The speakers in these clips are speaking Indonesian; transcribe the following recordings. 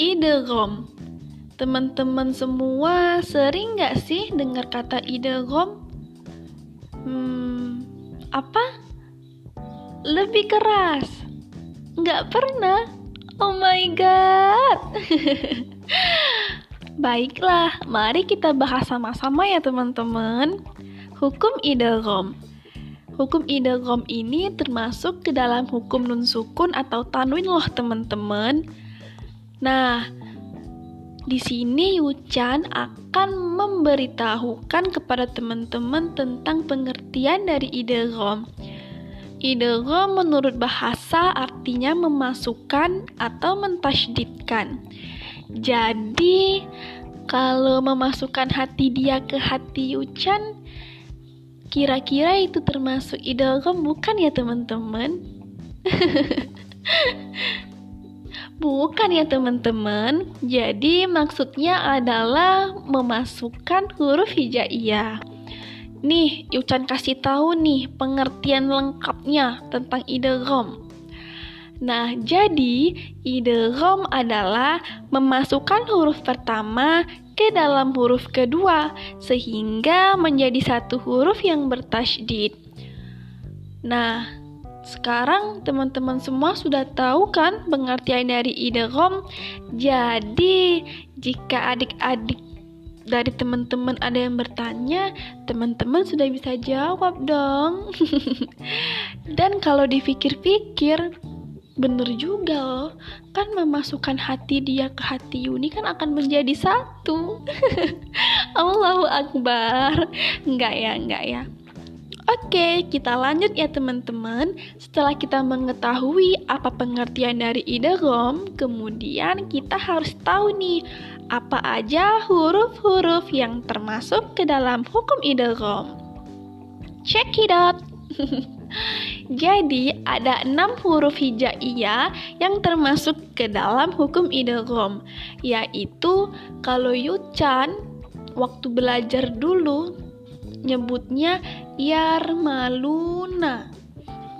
idgham. Teman-teman semua sering nggak sih dengar kata idgham? Hmm, apa? Lebih keras. Nggak pernah. Oh my god. Baiklah, mari kita bahas sama-sama ya teman-teman. Hukum idgham. Hukum idgham ini termasuk ke dalam hukum nun sukun atau tanwin loh teman-teman. Nah, di sini Yuchan akan memberitahukan kepada teman-teman tentang pengertian dari idgham. Idgham menurut bahasa artinya memasukkan atau mentasydidkan. Jadi, kalau memasukkan hati dia ke hati Yuchan, kira-kira itu termasuk idgham bukan ya teman-teman? Bukan ya teman-teman. Jadi maksudnya adalah memasukkan huruf hijaiyah. Nih, Yuchan kasih tahu nih pengertian lengkapnya tentang idgham. Nah, jadi idgham adalah memasukkan huruf pertama ke dalam huruf kedua sehingga menjadi satu huruf yang bertasydid. Nah, sekarang teman-teman semua sudah tahu kan pengertian dari idgham? Jadi, jika adik-adik dari teman-teman ada yang bertanya, teman-teman sudah bisa jawab dong. Dan kalau dipikir-pikir, bener juga loh. Kan memasukkan hati dia ke hati Yuni kan akan menjadi satu. Allahu Akbar. Enggak ya, enggak ya. Oke, kita lanjut ya teman-teman. Setelah kita mengetahui apa pengertian dari idgham, kemudian kita harus tahu nih apa aja huruf-huruf yang termasuk ke dalam hukum idgham. Check it out. Jadi ada enam huruf hijaiyah yang termasuk ke dalam hukum idgham, yaitu kalau Yuchan waktu belajar dulu nyebutnya Yarmaluna.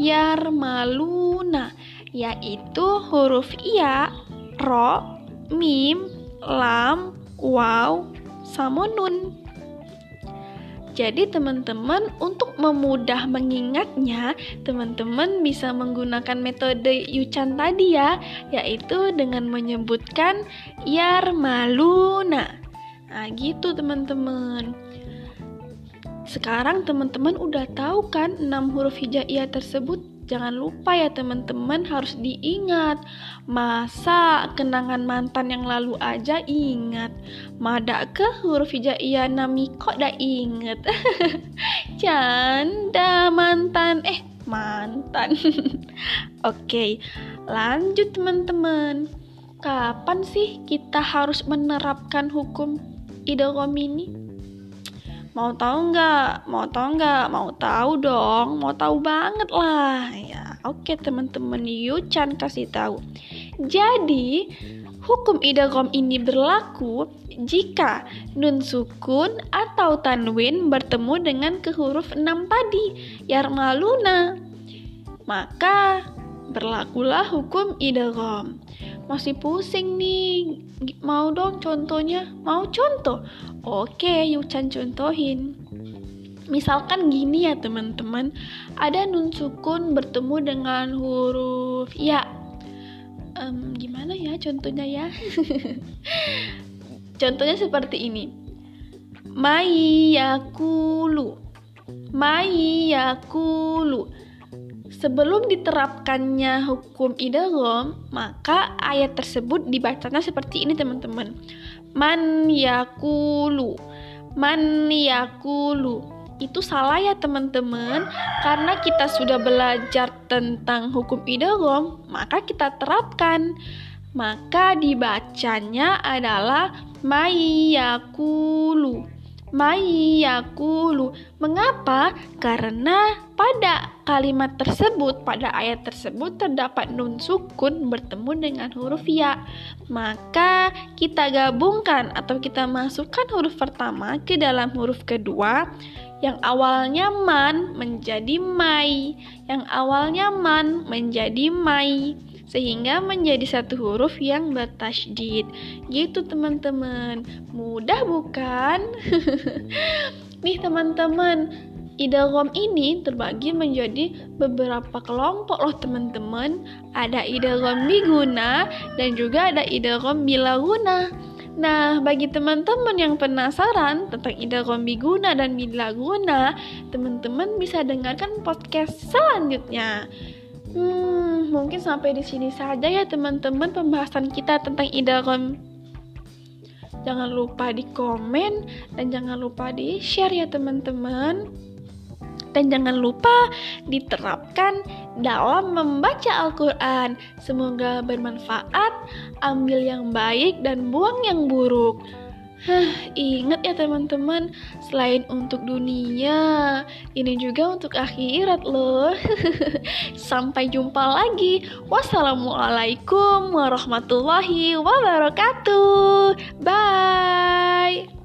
Yarmaluna yaitu huruf iya, ro, mim, lam, waw, sama nun. Jadi teman-teman untuk memudah mengingatnya, teman-teman bisa menggunakan metode Yuchan tadi ya, yaitu dengan menyebutkan Yarmaluna. Nah, gitu teman-teman. Sekarang teman-teman udah tahu kan 6 huruf hijaiyah tersebut? Jangan lupa ya teman-teman harus diingat. Masa kenangan mantan yang lalu aja ingat. Mada ke huruf hijaiyah nami kok dah inget. Canda mantan. Eh, mantan. Oke, lanjut teman-teman. Kapan sih kita harus menerapkan hukum idgham ini? Mau tahu nggak? Mau tahu nggak? Mau tahu dong. Mau tahu banget lah. Ya, oke teman-teman Yuchan kasih tahu. Jadi, hukum idgham ini berlaku jika nun sukun atau tanwin bertemu dengan ke huruf 6 tadi, yarmaluna. Maka berlakulah hukum idgham. Masih pusing nih. Mau dong contohnya? Mau contoh? Oke, Yuchan contohin. Misalkan gini ya teman-teman, ada nun sukun bertemu dengan huruf ya. Um, gimana ya contohnya ya? contohnya seperti ini. Mai yakulu. Mai yakulu Sebelum diterapkannya hukum idgham, maka ayat tersebut dibacanya seperti ini teman-teman. Man yakulu. Man yakulu. Itu salah ya teman-teman, karena kita sudah belajar tentang hukum idgham, maka kita terapkan. Maka dibacanya adalah mayakulu mayakulu. Mengapa? Karena pada kalimat tersebut, pada ayat tersebut terdapat nun sukun bertemu dengan huruf ya. Maka kita gabungkan atau kita masukkan huruf pertama ke dalam huruf kedua yang awalnya man menjadi mai, yang awalnya man menjadi mai. Sehingga menjadi satu huruf yang bertasydid. Gitu teman-teman. Mudah bukan? Nih teman-teman, idgham ini terbagi menjadi beberapa kelompok loh teman-teman. Ada idgham biguna dan juga ada idgham bilaguna. Nah, bagi teman-teman yang penasaran tentang idgham biguna dan bilaguna, teman-teman bisa dengarkan podcast selanjutnya. Hmm, mungkin sampai di sini saja ya teman-teman pembahasan kita tentang idgham Jangan lupa di komen dan jangan lupa di share ya teman-teman. Dan jangan lupa diterapkan dalam membaca Al-Quran. Semoga bermanfaat, ambil yang baik dan buang yang buruk. Hah, ingat ya teman-teman, selain untuk dunia, ini juga untuk akhirat loh. Sampai jumpa lagi. Wassalamualaikum warahmatullahi wabarakatuh. Bye.